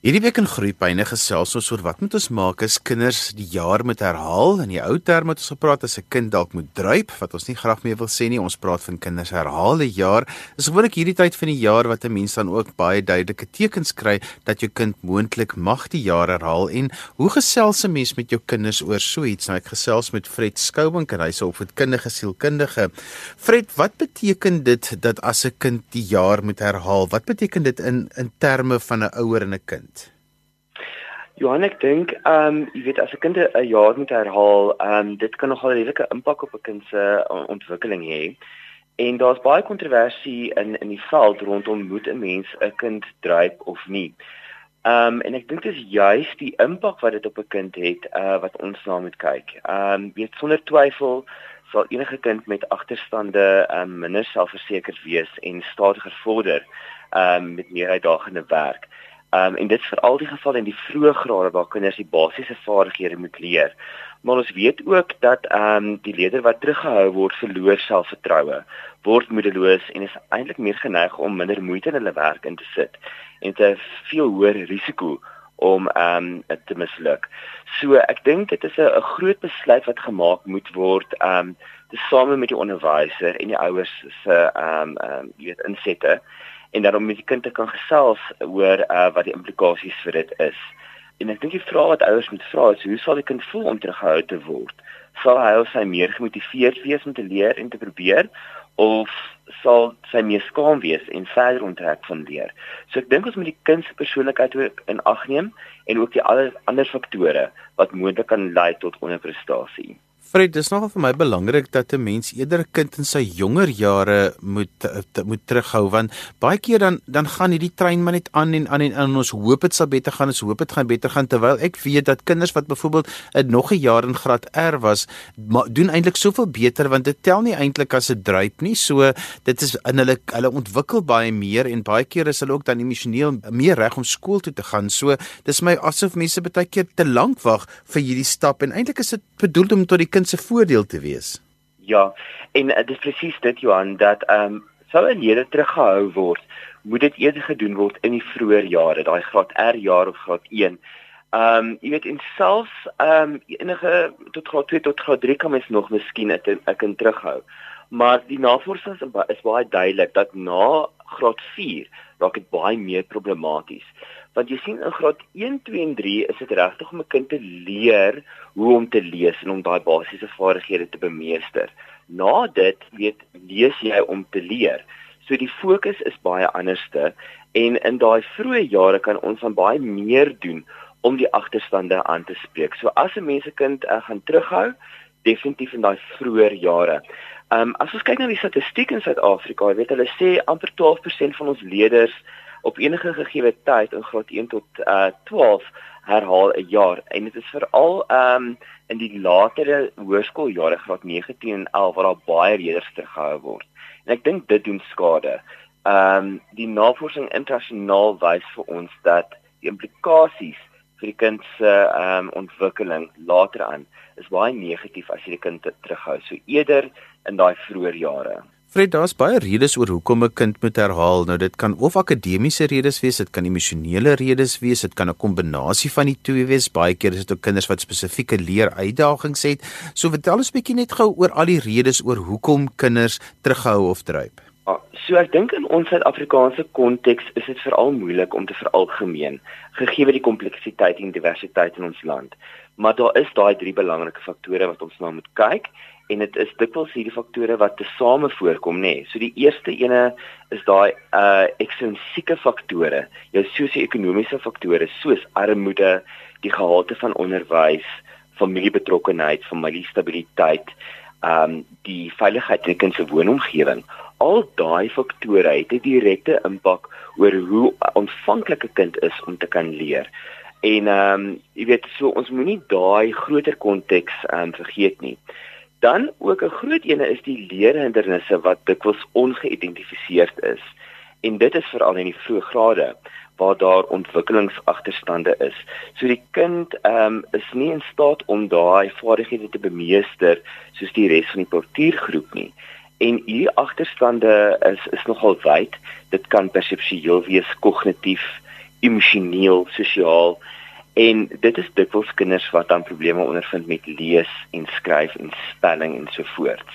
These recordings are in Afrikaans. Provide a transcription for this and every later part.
Hierdie week in Groepyne gesels ons oor wat moet ons maak as kinders die jaar moet herhaal. In die ou terme het ons gepraat as 'n kind dalk moet druip, wat ons nie graag meer wil sê nie. Ons praat van kinders herhaal 'n jaar. Dis gewoonlik hierdie tyd van die jaar wat 'n mens dan ook baie duidelike tekens kry dat jou kind moontlik mag die jaar herhaal. En hoe gesels 'n mens met jou kinders oor so iets? Nou ek gesels met Fred Skoubink en hy's 'n opvoedkundige sielkundige. Fred, wat beteken dit dat as 'n kind die jaar moet herhaal? Wat beteken dit in in terme van 'n ouer en 'n kind? Johan, ek dink, ehm, um, jy weet as 'n kind 'n jaar moet herhaal, ehm um, dit kan nogal 'n redelike impak op 'n kind se ontwikkeling hê. En daar's baie kontroversie in in die veld rondom moet 'n mens 'n kind dryp of nie. Ehm um, en ek dink dit is juis die impak wat dit op 'n kind het, uh wat ons na moet kyk. Ehm um, weet sonder twyfel sal enige kind met agterstande ehm um, minder selfversekerd wees en stadiger vorder ehm um, met meer uitdagende werk. Um, en dit is veral die geval in die vroeë grade waar kinders die basiese vaardighede moet leer. Maar ons weet ook dat ehm um, die leerder wat teruggehou word, verloor selfvertroue, word moedeloos en is eintlik meer geneig om minder moeite in hulle werk in te sit en te veel hoër risiko om ehm um, te misluk. So ek dink dit is 'n groot besluit wat gemaak moet word ehm um, tesame met die onderwyser en die ouers se ehm um, ehm um, jy weet insette en dan om met die kind te kan gesels oor uh, wat die implikasies vir dit is. En ek dink die vraag wat ouers moet vra is hoe sal die kind voel om teruggehou te word? Sal hy of sy meer gemotiveerd wees om te leer en te probeer of sal sy meer skaam wees en verder onttrek van leer? So ek dink ons moet die kind se persoonlikheid ook in ag neem en ook die ander faktore wat moontlik kan lei tot onderprestasie. Fred, dis nogal vir my belangrik dat 'n mens eerder 'n kind in sy jonger jare moet te, moet terughou want baie keer dan dan gaan hierdie trein maar net aan en aan en aan en ons hoop dit sal beter gaan, ons hoop dit gaan beter gaan terwyl ek weet dat kinders wat byvoorbeeld nog 'n jaar in graad R was, ma, doen eintlik soveel beter want dit tel nie eintlik as 'n druip nie. So dit is in hulle hulle ontwikkel baie meer en baie keer is hulle ook dan emosioneel meer reg om skool toe te gaan. So dis my asof mense baie keer te lank wag vir hierdie stap en eintlik is dit bedoel om tot die kind se voordeel te wees. Ja, en uh, dit is presies dit Johan dat ehm um, sou 'n leerder teruggehou word, moet dit eerder gedoen word in die vroeë jare, daai graad R jaar of graad 1. Ehm um, jy weet in selfs ehm um, enige tot graad 2 tot graad 3 kan mens nog miskien 'n kind terughou. Maar die navorsing is, is baie duidelik dat na graad 4 raak dit baie meer problematies want jy sien in graad 1, 2 en 3 is dit regtig om 'n kind te leer hoe om te lees en om daai basiese vaardighede te bemeester. Na dit weet lees jy om te leer. So die fokus is baie anderste en in daai vroeë jare kan ons van baie meer doen om die agterstande aan te spreek. So as 'n mens se kind uh, gaan terughou, definitief in daai vroeë jare. Ehm um, as ons kyk na die statistiek in Suid-Afrika, weet hulle sê amper 12% van ons leerders op enige gegee tyd in graad 1 tot uh 12 herhaal 'n jaar en dit is veral um in die latere hoërskooljare graad 9 en 11 waar daar baie leerders teruggehou word. En ek dink dit doen skade. Um die navorsing internasionaal wys vir ons dat die implikasies vir die kind se um ontwikkeling later aan is baie negatief as jy die kind terughou. So eerder in daai vroeë jare. Fred, daar's baie redes oor hoekom 'n kind moet herhaal. Nou dit kan of akademiese redes wees, dit kan emosionele redes wees, dit kan 'n kombinasie van die twee wees. Baie keer is dit ook kinders wat spesifieke leeruitdagings het. So vertel ons 'n bietjie net gou oor al die redes oor hoekom kinders terughou of dryp. Ah, so ek dink in ons Suid-Afrikaanse konteks is dit veral moeilik om te veralgemeen gegee die kompleksiteit en diversiteit in ons land. Maar daar is daai drie belangrike faktore wat ons na moet kyk en dit is dikwels hierdie faktore wat tesame voorkom nê. Nee. So die eerste ene is daai uh ekstrinsieke faktore, jou sosio-ekonomiese faktore soos armoede, die gehalte van onderwys, familiebetrokkenheid, familiestabiliteit, um die veiligheid in kind se woonomgewing. Al daai faktore het 'n direkte impak oor hoe ontvanklik 'n kind is om te kan leer. En ehm um, jy weet so ons moenie daai groter konteks ehm um, vergeet nie. Dan ook 'n groot ene is die leerhindernisse wat dikwels ongeïdentifiseerd is. En dit is veral in die vroeë grade waar daar ontwikkelingsagterstande is. So die kind ehm um, is nie in staat om daai vaardighede te bemeester soos die res van die portuïergroep nie. En hierdie agterstande is is nogal wyd. Dit kan perseptueel wees, kognitief, emosioneel, sosiaal en dit is dikwels kinders wat dan probleme ondervind met lees en skryf en spelling en so voorts.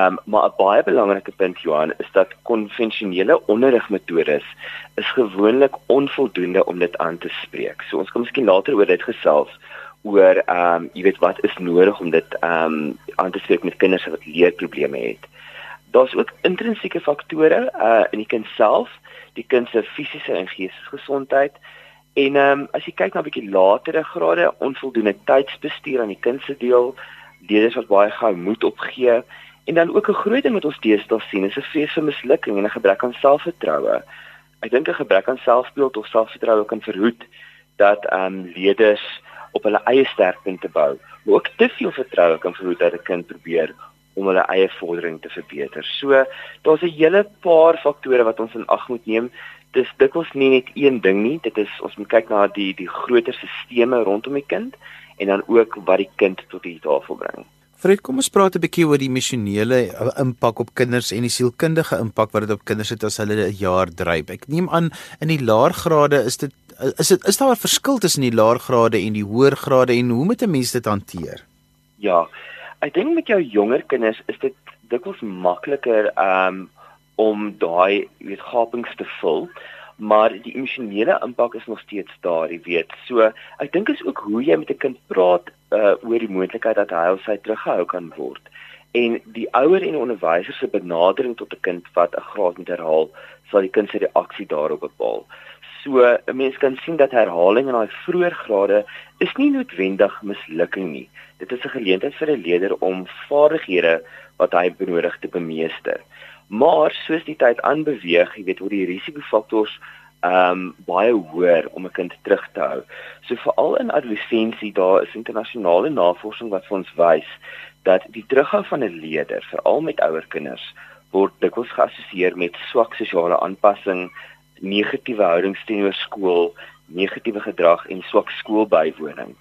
Um maar 'n baie belangrike punt Johan is dat konvensionele onderrigmetodes is gewoonlik onvoldoende om dit aan te spreek. So ons kan miskien later oor dit gesels oor um jy weet wat is nodig om dit um aan te spreek met kinders wat leerprobleme het. Daar's ook intrinsieke faktore uh in die kind self, die kind se fisiese en geestesgesondheid en um as jy kyk na 'n bietjie latere grade, onvoldoende tydsbestuur aan die kind se deel, leerders wat baie gou moed opgee En dan ook 'n groot ding wat ons deesdae sien, is 'n vrees vir mislukking en 'n gebrek aan selfvertroue. Ek dink 'n gebrek aan selfbeeld of selfvertroue kan verhoed dat ehm um, leerders op hulle eie sterkpunte bou. Maar ook te veel vertroue kan verhoed dat 'n kind probeer om hulle eie vordering te verbeter. So, daar's 'n hele paar faktore wat ons in ag moet neem. Dis dikwels nie net een ding nie. Dit is ons moet kyk na die die groter stelsels rondom die kind en dan ook wat die kind tot die tafel bring. Fred, kom ons praat 'n bietjie oor die emosionele uh, impak op kinders en die sielkundige impak wat dit op kinders het as hulle 'n jaar dryf. Ek neem aan in die laer grade is dit is dit is daar 'n verskil tussen die laer grade en die hoër grade en hoe moet 'n mens dit hanteer? Ja. Ek dink met jou jonger kinders is dit dikwels makliker um om daai weet gapings te vul maar die emosionele impak is nog steeds daar, jy weet. So, ek dink is ook hoe jy met 'n kind praat uh oor die moontlikheid dat hy of sy teruggehou kan word. En die ouer en onderwyser se benadering tot 'n kind wat 'n graad moet herhaal, sal die kind se reaksie daarop bepaal. So, 'n mens kan sien dat herhaling in daai vroeë grade is nie noodwendig mislukking nie. Dit is 'n geleentheid vir 'n leerder om vaardighede wat hy benodig te bemeester. Maar soos die tyd aanbeweeg, jy weet hoe die risikofaktors ehm um, baie hoër om 'n kind terug te hou. So veral in adolessensie daar is internasionale navorsing wat vir ons wys dat die terughou van 'n leerder, veral met ouer kinders, word dikwels geassosieer met swak sosiale aanpassing, negatiewe houdings teenoor skool, negatiewe gedrag en swak skoolbywoning.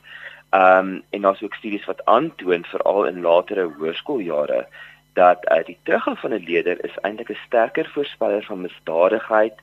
Ehm um, en daar's ook studies wat aantoon veral in latere hoërskooljare dat uh, die terughou van 'n leerder is eintlik 'n sterker voorspeller van misdadigheid,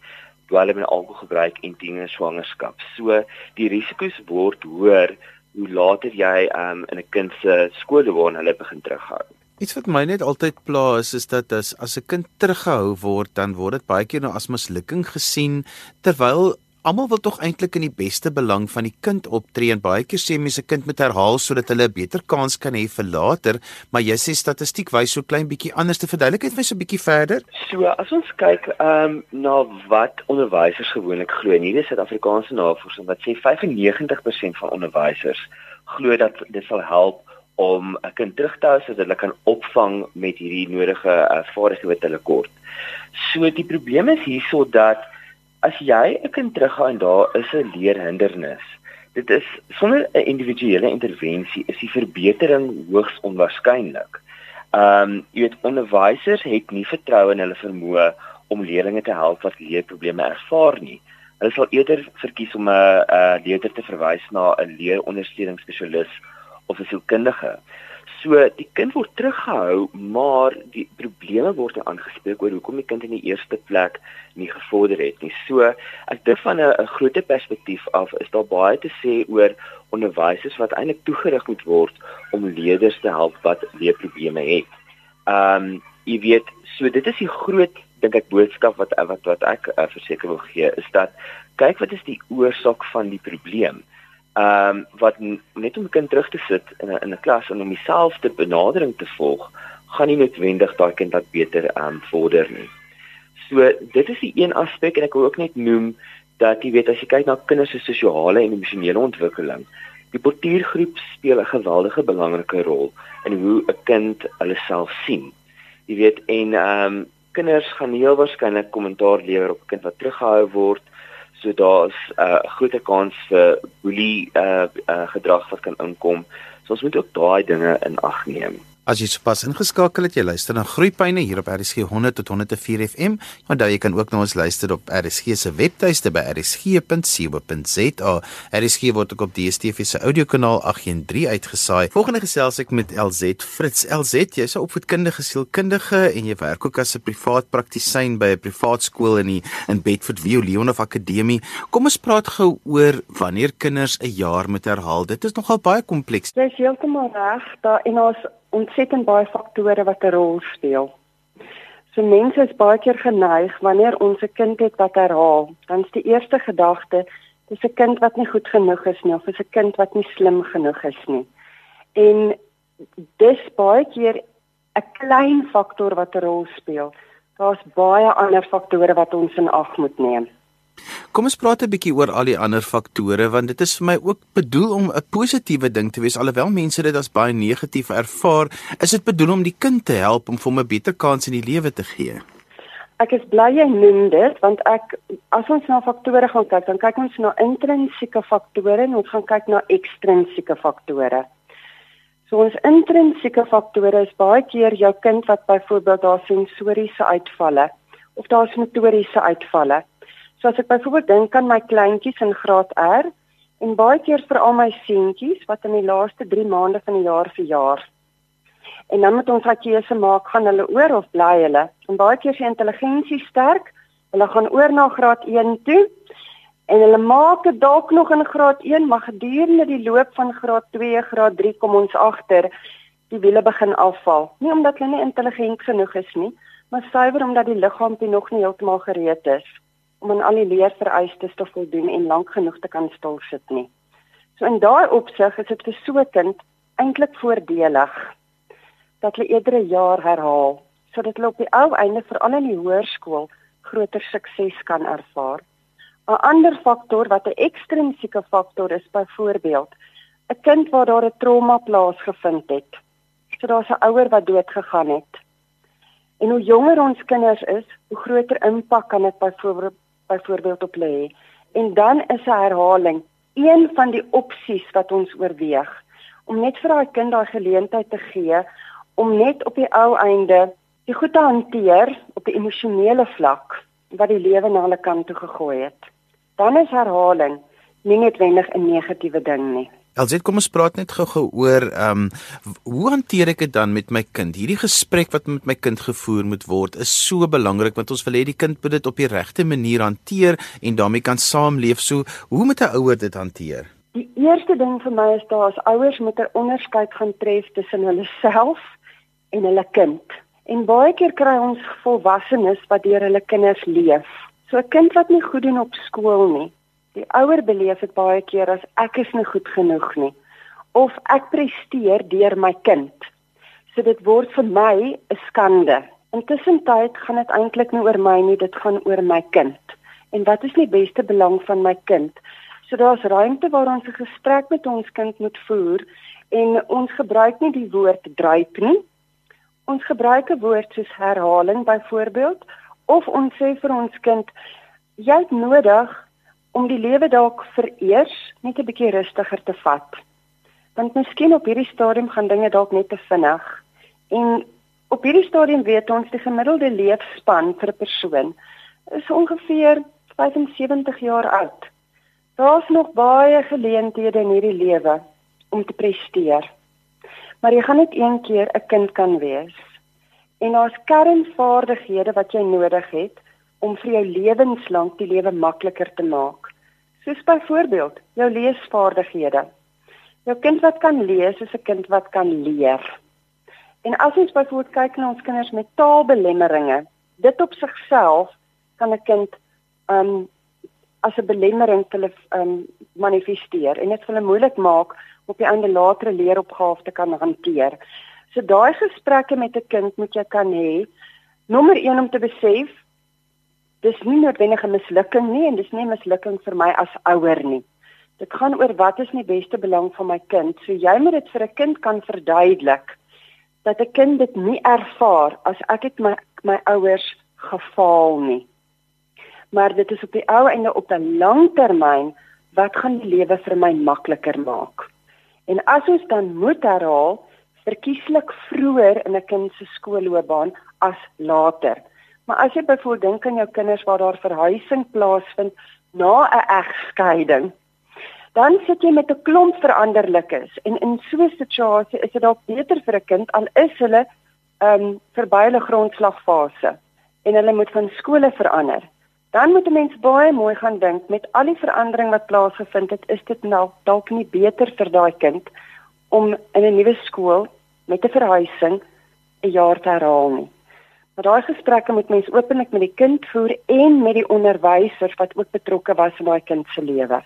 dwelm en alkoholgebruik en tiener swangerskap. So die risiko's word hoër hoe later jy um, in 'n kind se skool woon hulle begin terughou. Iets wat my net altyd pla is is dat as 'n kind teruggehou word, dan word dit baie keer nou as mislukking gesien terwyl Almal wil tog eintlik in die beste belang van die kind optree en baie keer sê mense 'n kind moet herhaal sodat hulle 'n beter kans kan hê vir later, maar jy sê statistiek wys so klein bietjie anders te verduidelik het my so 'n bietjie verder. So as ons kyk ehm um, na wat onderwysers gewoonlik glo, en hierdie Suid-Afrikaanse navorsing wat sê 95% van onderwysers glo dat dit sal help om 'n kind terug te hou sodat hulle kan opvang met hierdie nodige uh, vaardighede wat hulle kort. So die probleem is hierso dat as jy 'n kind teruggaan en daar is 'n leerhindernis, dit is sonder 'n individuele intervensie is die verbetering hoogs onwaarskynlik. Ehm um, jy weet onderwysers het nie vertroue in hulle vermoë om leerders te help wat leerprobleme ervaar nie. Hulle sal eerder verkies om 'n 'n leerder te verwys na 'n leerondersteuningsspesialis of 'n sielkundige. So die kind word teruggehou, maar die probleme word aangespreek oor hoekom die kind in die eerste plek nie gevorder het nie. So ek dink van 'n groter perspektief af is daar baie te sê oor onderwysers wat eintlik toegerig moet word om leerders te help wat leerprobleme het. Ehm um, jy weet, so dit is die groot dink ek boodskap wat wat wat ek uh, verseker wil gee is dat kyk wat is die oorsaak van die probleem ehm um, wat net om 'n kind terug te sit in 'n in 'n klas en om dieselfde benadering te volg, gaan nie noodwendig daai kind dat beter ehm um, vorder nie. So dit is die een aspek en ek wil ook net noem dat jy weet as jy kyk na kinders se sosiale en emosionele ontwikkeling, die portuïergroep speel 'n geweldige belangrike rol in hoe 'n kind hulle self sien. Jy weet en ehm um, kinders gaan heel waarskynlik kommentaar lewer op 'n kind wat teruggehou word So daar's 'n uh, groter kans vir boelie uh, uh gedrag wat kan inkom. So ons moet ook daai dinge in ag neem. As jy sopas ingeskakel het, jy luister na Groeipyne hier op RSG 100 tot 104 FM. Onthou jy kan ook na ons luister op RSG se webtuiste by rsg.co.za. RSG word ook op DStv se audiokanaal 813 uitgesaai. Volgende gesels ek met LZ Fritz. LZ, jy's 'n opvoedkundige sielkundige en jy werk ook as 'n privaat praktisyn by 'n privaat skool in die in Bedford View Leonhof Akademie. Kom ons praat gou oor wanneer kinders 'n jaar moet herhaal. Dit is nogal baie kompleks. Jy's heeltemal reg. Daar en ons ontsettend baie faktore wat 'n rol speel. So mense is baie keer geneig wanneer ons 'n kind het wat herhaal, dan is die eerste gedagte dis 'n kind wat nie goed genoeg is nie of is 'n kind wat nie slim genoeg is nie. En dis baie keer 'n klein faktor wat 'n rol speel. Daar's baie ander faktore wat ons in ag moet neem. Kom ons praat 'n bietjie oor al die ander faktore want dit is vir my ook bedoel om 'n positiewe ding te wees alhoewel mense dit as baie negatief ervaar, is dit bedoel om die kind te help om vir hom 'n beter kans in die lewe te gee. Ek is bly jy noem dit want ek as ons na faktore gaan kyk, dan kyk ons na intrinsieke faktore en ons gaan kyk na ekstrinsieke faktore. So ons intrinsieke faktore is baie keer jou kind wat byvoorbeeld daar sensoriese uitvalle of daar's motoriese uitvalle. So as ek byvoorbeeld dink aan my kleintjies in graad R en baie keer vir al my seentjies wat in die laaste 3 maande van die jaar verjaar. En dan moet ons 'n keuse maak, gaan hulle oor of bly hulle? En baie keer se intelligensie sterk, hulle gaan oor na graad 1 toe en hulle maak dit dalk nog in graad 1, maar gedurende die loop van graad 2, graad 3 kom ons agter die wiele begin afval. Nie omdat hulle nie intelligent genoeg is nie, maar suiwer omdat die liggaampie nog nie heeltemal gereed is om aan al die leervereistes te voldoen en lank genoeg te kan stil sit nie. So in daai opsig is dit vir so 'n kind eintlik voordelig dat hulle eerder 'n jaar herhaal sodat hulle op die ou einde veral in die hoërskool groter sukses kan ervaar. 'n Ander faktor wat 'n ekstrinsieke faktor is, byvoorbeeld 'n kind waar daar 'n trauma plaasgevind het. So daar's 'n ouer wat dood gegaan het. En hoe jonger ons kinders is, hoe groter impak kan dit byvoorbeeld byvoorbeeld op lê. En dan is 'n herhaling een van die opsies wat ons oorweeg om net vir daai kind daai geleentheid te gee om net op die ou einde die goed te hanteer op die emosionele vlak wat die lewe na hulle kant toe gegooi het. Dan is herhaling nie noodwendig 'n negatiewe ding nie. Elsit, kom ons praat net gou-gou oor ehm um, hoe hanteer ek dit dan met my kind? Hierdie gesprek wat met my kind gevoer moet word is so belangrik want ons wil hê die kind moet dit op die regte manier hanteer en daarmee kan saamleef. So, hoe moet 'n ouer dit hanteer? Die eerste ding vir my is daar as ouers moet 'n onderskeid gaan tref tussen hulle self en hulle kind. En baie keer kry ons volwassenes wat deur hulle kinders leef. So 'n kind wat nie goed doen op skool nie, Die ouer beleef dit baie keer as ek is nie goed genoeg nie of ek presteer deur my kind. So dit word vir my 'n skande. Intussen tyd gaan dit eintlik nie oor my nie, dit gaan oor my kind. En wat is die beste belang van my kind? So daar's ruimte waar ons 'n gesprek met ons kind moet voer en ons gebruik nie die woord druip nie. Ons gebruik 'n woord soos herhaling byvoorbeeld of ons sê vir ons kind jy het nodig om die lewe dalk vereers net 'n bietjie rustiger te vat. Want miskien op hierdie stadium gaan dinge dalk net te vinnig. En op hierdie stadium weet ons die gemiddelde leefspan vir 'n persoon is ongeveer 75 jaar oud. Daar's nog baie geleenthede in hierdie lewe om te presteer. Maar jy gaan net een keer 'n kind kan wees. En daar's kernvaardighede wat jy nodig het om vir jou lewenslank die lewe makliker te maak. Soos byvoorbeeld jou leesvaardighede. Jou kind wat kan lees is 'n kind wat kan leer. En as ons byvoorbeeld kyk na ons kinders met taalbelemmeringe, dit op sigself kan 'n kind um as 'n belemmering te um manifesteer en dit vir hulle moeilik maak op die einde latere leeropgawe te kan hanteer. So daai gesprekke met 'n kind moet jy kan hê. Nommer 1 om te besef dis nie noodwendig 'n mislukking nie en dis nie 'n mislukking vir my as ouer nie. Dit gaan oor wat is die beste belang van my kind. So jy moet dit vir 'n kind kan verduidelik dat 'n kind dit nie ervaar as ek het my my ouers gefaal nie. Maar dit is op die ou einde op 'n lang termyn wat gaan die lewe vir my makliker maak. En as ons dan moet herhaal, verkieslik vroeër in 'n kind se skoolloopbaan as later. Maar as jy byvoorbeeld dink aan jou kinders waar daar verhuising plaasvind na 'n egskeiding, dan sit jy met 'n klomp veranderlikes en in so 'n situasie is dit dalk beter vir 'n kind al is hulle ehm um, verby hulle grondslagfase en hulle moet van skole verander. Dan moet 'n mens baie mooi gaan dink met al die verandering wat plaasgevind het, is dit nou dalk nie beter vir daai kind om in 'n nuwe skool met 'n verhuising 'n jaar te herhaal nie. Maar daai gesprekke moet mens openlik met die kind voer en met die onderwysers wat ook betrokke was in daai kind se lewe.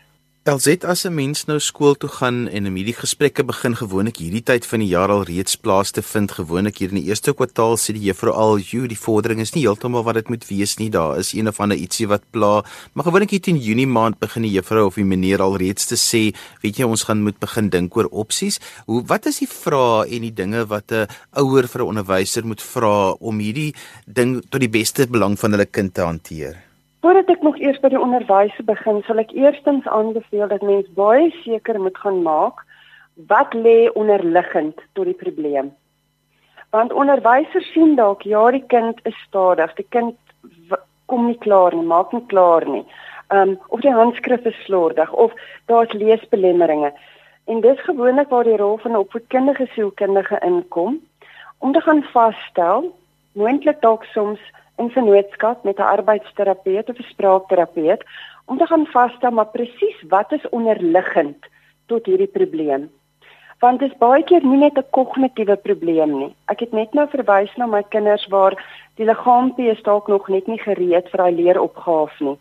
Elzet as 'n mens nou skool toe gaan en in hierdie gesprekke begin gewoonlik hierdie tyd van die jaar al reeds plaas te vind gewoonlik hier in die eerste kwartaal sê die juffrou al jy die vordering is nie heeltemal wat dit moet wees nie. Daar is een of ander ietsie wat pla. Maar gewoonlik hier teen Junie maand begin die juffrou of die meneer al reeds te sê weet jy ons gaan moet begin dink oor opsies hoe wat is die vrae en die dinge wat 'n ouer vir 'n onderwyser moet vra om hierdie ding tot die beste belang van hulle kind te hanteer Voordat ek nog eers by die onderwys begin, sal ek eerstens aanbeveel dat mens baie seker moet gaan maak wat lê onderliggend tot die probleem. Want onderwysers sien dalk ja, die kind is stadig, die kind kom nie klaar nie, maak nie klaar nie. Um of die handskrif is slordig of daar's leesbelemmeringe. En dis gewoonlik waar die rol van 'n opvoedkundige sielkundige inkom om te gaan vasstel, moontlik dalk soms in vennootskap met 'n arbeidsterapeut of 'n spraakterapeut om te gaan vasstel maar presies wat is onderliggend tot hierdie probleem. Want dit is baie keer nie net 'n kognitiewe probleem nie. Ek het net nou verwys na my kinders waar die liggaampie is dalk nog net nie gereed vir daai leeropgawe nie.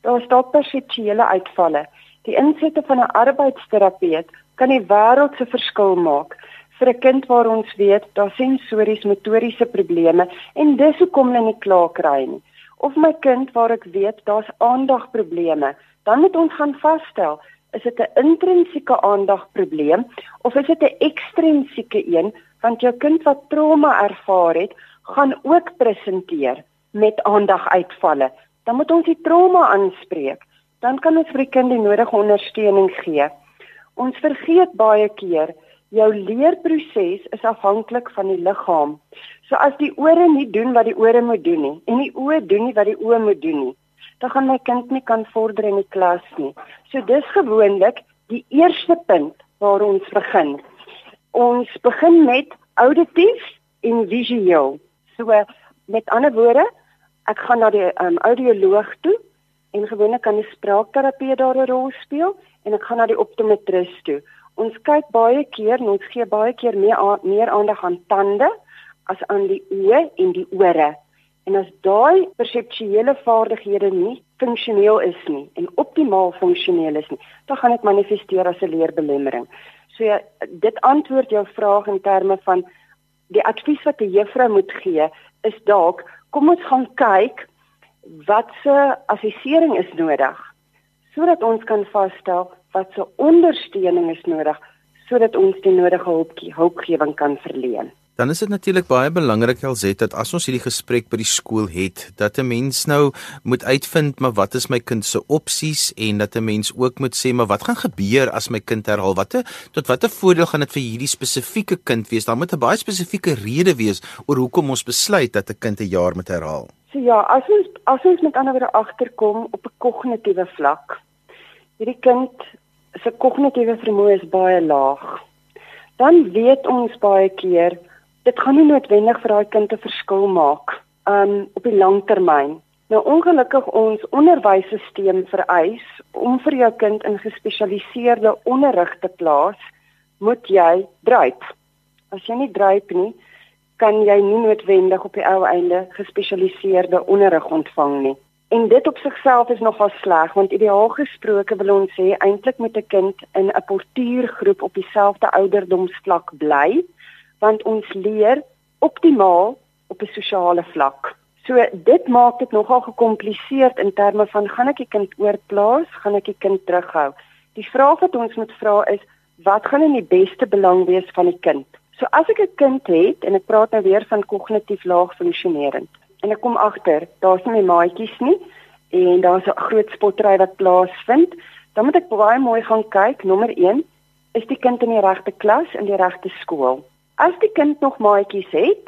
Daar is dalk perseptuele uitvalle. Die insette van 'n arbeidsterapeut kan die wêreld se verskil maak vir 'n kind waar ons weet daar sensories motoriese probleme en dis hoekom hulle nie klaar kry nie. Of my kind waar ek weet daar's aandagprobleme, dan moet ons gaan vasstel is dit 'n intrinsieke aandagprobleem of is dit 'n ekstrinsieke een want jou kind wat trauma ervaar het, gaan ook presenteer met aandaguitvalle. Dan moet ons die trauma aanspreek. Dan kan ons vir die kind die nodige ondersteuning gee. Ons vergeet baie keer jou leerproses is afhanklik van die liggaam. So as die ore nie doen wat die ore moet doen nie en die oë doen nie wat die oë moet doen nie, dan gaan my kind nie kan vorder in die klas nie. So dis gewoonlik die eerste punt waar ons begin. Ons begin met auditief en visueel. So met ander woorde, ek gaan na die um, audioloog toe en gewoonlik kan 'n spraakterapeut daar 'n rol speel en ek gaan na die optometris toe Ons kyk baie keer en ons gee baie keer meer meer aandag aan tande as aan die oë en die ore. En as daai perseptuele vaardighede nie funksioneel is nie en optimaal funksioneel is nie, dan gaan dit manifesteer as 'n leerbelemmering. So ja, dit antwoord jou vraag in terme van die advies wat 'n juffrou moet gee is dalk kom ons gaan kyk wat se assessering is nodig sodat ons kan vasstel wat se ondersteuning is nodig sodat ons die nodige hulpkie hulpgewing kan verleen. Dan is dit natuurlik baie belangrik alset dat as ons hierdie gesprek by die skool het, dat 'n mens nou moet uitvind maar wat is my kind se opsies en dat 'n mens ook moet sê maar wat gaan gebeur as my kind herhaal? Watte tot watter voordeel gaan dit vir hierdie spesifieke kind wees? Daar moet 'n baie spesifieke rede wees oor hoekom ons besluit dat 'n kind 'n jaar moet herhaal. So ja, as ons as ons met ander woorde agterkom op 'n kognitiewe vlak. Hierdie kind se kognitiewe vermoë is baie laag. Dan weet ons baie keer dit gaan nie noodwendig vir daai kind 'n verskil maak um op die lang termyn. Nou ongelukkig ons onderwysstelsel vereis om vir jou kind in gespesialiseerde onderrig te plaas, moet jy dryp. As jy nie dryp nie, kan jy nie noodwendig op die ou einde gespesialiseerde onderrig ontvang nie. En dit op sigself is nogal sleg want ideaal gesproke wil ons sê eintlik met 'n kind in 'n portuïergroep op dieselfde ouderdomsvlak bly want ons leer optimaal op 'n sosiale vlak. So dit maak dit nogal gekompliseerd in terme van gaan ek die kind oorplaas, gaan ek die kind terughou. Die vraag wat ons moet vra is wat gaan in die beste belang wees van die kind? So as ek 'n kind het en ek praat nou weer van kognitief laag funksionerend en ek kom agter daar's nie maatjies nie en daar's 'n groot spottery wat plaasvind, dan moet ek baie mooi gaan kyk. Nommer 1, is die kind in die regte klas in die regte skool? As die kind nog maatjies het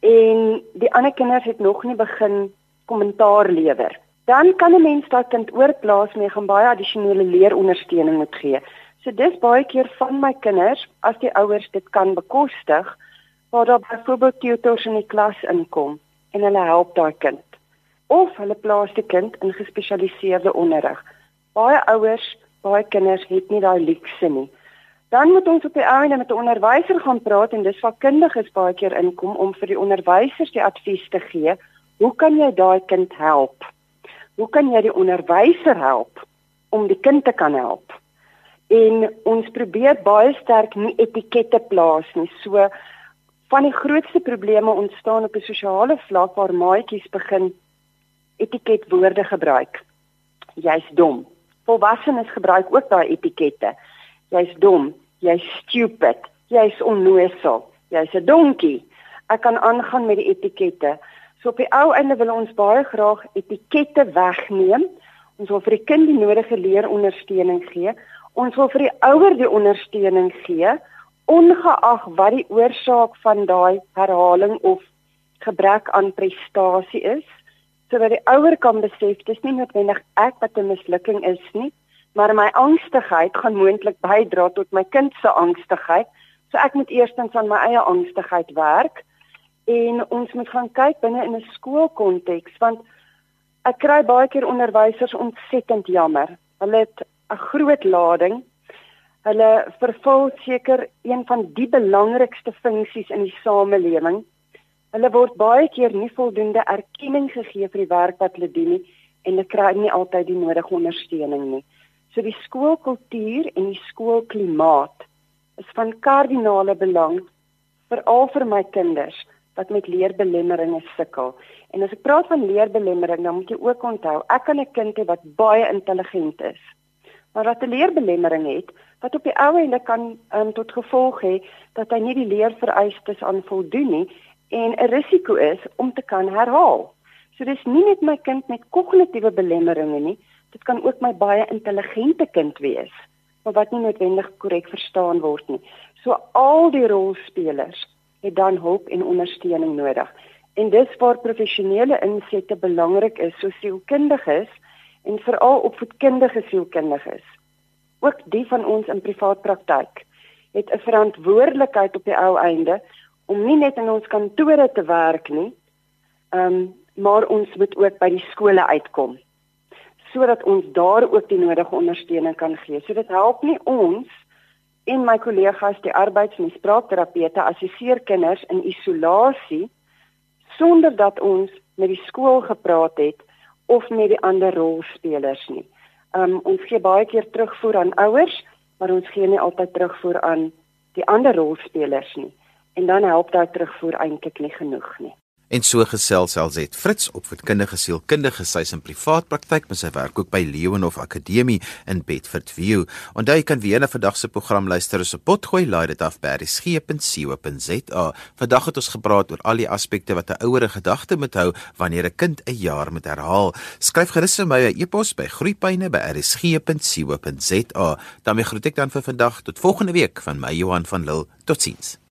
en die ander kinders het nog nie begin kommentaar lewer, dan kan 'n mens daai kind oorplaas mee gaan baie addisionele leerondersteuning moet gee. So dis baie keer van my kinders as die ouers dit kan bekostig, waar daar byvoorbeeld tutors in die klas inkom en hulle help daai kind of hulle plaas die kind in gespesialiseerde onderrig. Baie ouers, baie kinders het nie daai luukse nie. Dan moet ons op die einde met 'n onderwyser gaan praat en dis waar kundiges baie keer inkom om vir die onderwysers die advies te gee. Hoe kan jy daai kind help? Hoe kan jy die onderwyser help om die kind te kan help? En ons probeer baie sterk nie etikette plaas nie. So van die grootste probleme ontstaan op 'n sosiale vlak waar maatjies begin etiketwoorde gebruik. Jy's dom. Volwassenes gebruik ook daai etikette. Jy's dom, jy's stupid, jy's onnoosel, jy's 'n donkie. Ek kan aangaan met die etikette. So op die ou einde wil ons baie graag etikette wegneem. Ons wil vir die kind die nodige leerondersteuning gee. Ons wil vir die ouer die ondersteuning gee ongeag wat die oorsaak van daai herhaling of gebrek aan prestasie is sodat die ouer kan besef dis nie noodwendig ek wat 'n mislukking is nie, maar my angstigheid gaan moontlik bydra tot my kind se angstigheid. So ek moet eerstens aan my eie angstigheid werk en ons moet gaan kyk binne in 'n skoolkonteks want ek kry baie keer onderwysers ontsettend jammer. Hulle het 'n groot lading. Hulle vervul seker een van die belangrikste funksies in die samelewing Hulle word baie keer nie voldoende erkenning gegee vir die werk wat hulle doen nie en hulle kry nie altyd die nodige ondersteuning nie. So die skoolkultuur en die skoolklimaat is van kardinale belang veral vir my kinders wat met leerbelemmeringe sukkel. En as ek praat van leerbelemmering, dan moet jy ook onthou, ek kan 'n kind hê wat baie intelligent is, maar wat 'n leerbelemmering het wat op die ou ende kan um, tot gevolg hê dat hy nie die leervereistes aan voldoen nie en 'n risiko is om te kan herhaal. So dis nie net my kind met kognitiewe belemmeringe nie, dit kan ook my baie intelligente kind wees, maar wat nie noodwendig korrek verstaan word nie. So al die rolspelers het dan hulp en ondersteuning nodig. En dis waar professionele insette belangrik is, so sielkundiges en veral opvoedkundige sielkundiges. Ook die van ons in privaat praktyk het 'n verantwoordelikheid op die ou einde om nie net in ons kantore te werk nie, ehm um, maar ons moet ook by die skole uitkom sodat ons daar ook die nodige ondersteuning kan gee. So dit help nie ons en my kollegas die arbeids- en spraakterapeute assesseer kinders in isolasie sonder dat ons met die skool gepraat het of met die ander rolspelers nie. Ehm um, ons gee baie keer terugvoer aan ouers, maar ons gee nie altyd terugvoer aan die ander rolspelers nie en dan help daai terugvoer eintlik nie genoeg nie. En so gesels Elzet Fritz op voedkundige sielkundige sy in privaat praktyk met sy werk ook by Leonhof Akademie in Bedford View. Onthou jy kan weer na vandag se program luister op potgooi laai dit af by resgep.co.za. Vandag het ons gepraat oor al die aspekte wat 'n ouer gedagte moet hou wanneer 'n kind 'n jaar moet herhaal. Skryf gerus vir my 'n e-pos by groeipyne@resgep.co.za. Dan groet ek dan vir vandag tot volgende week van my Johan van Lille. Totsiens.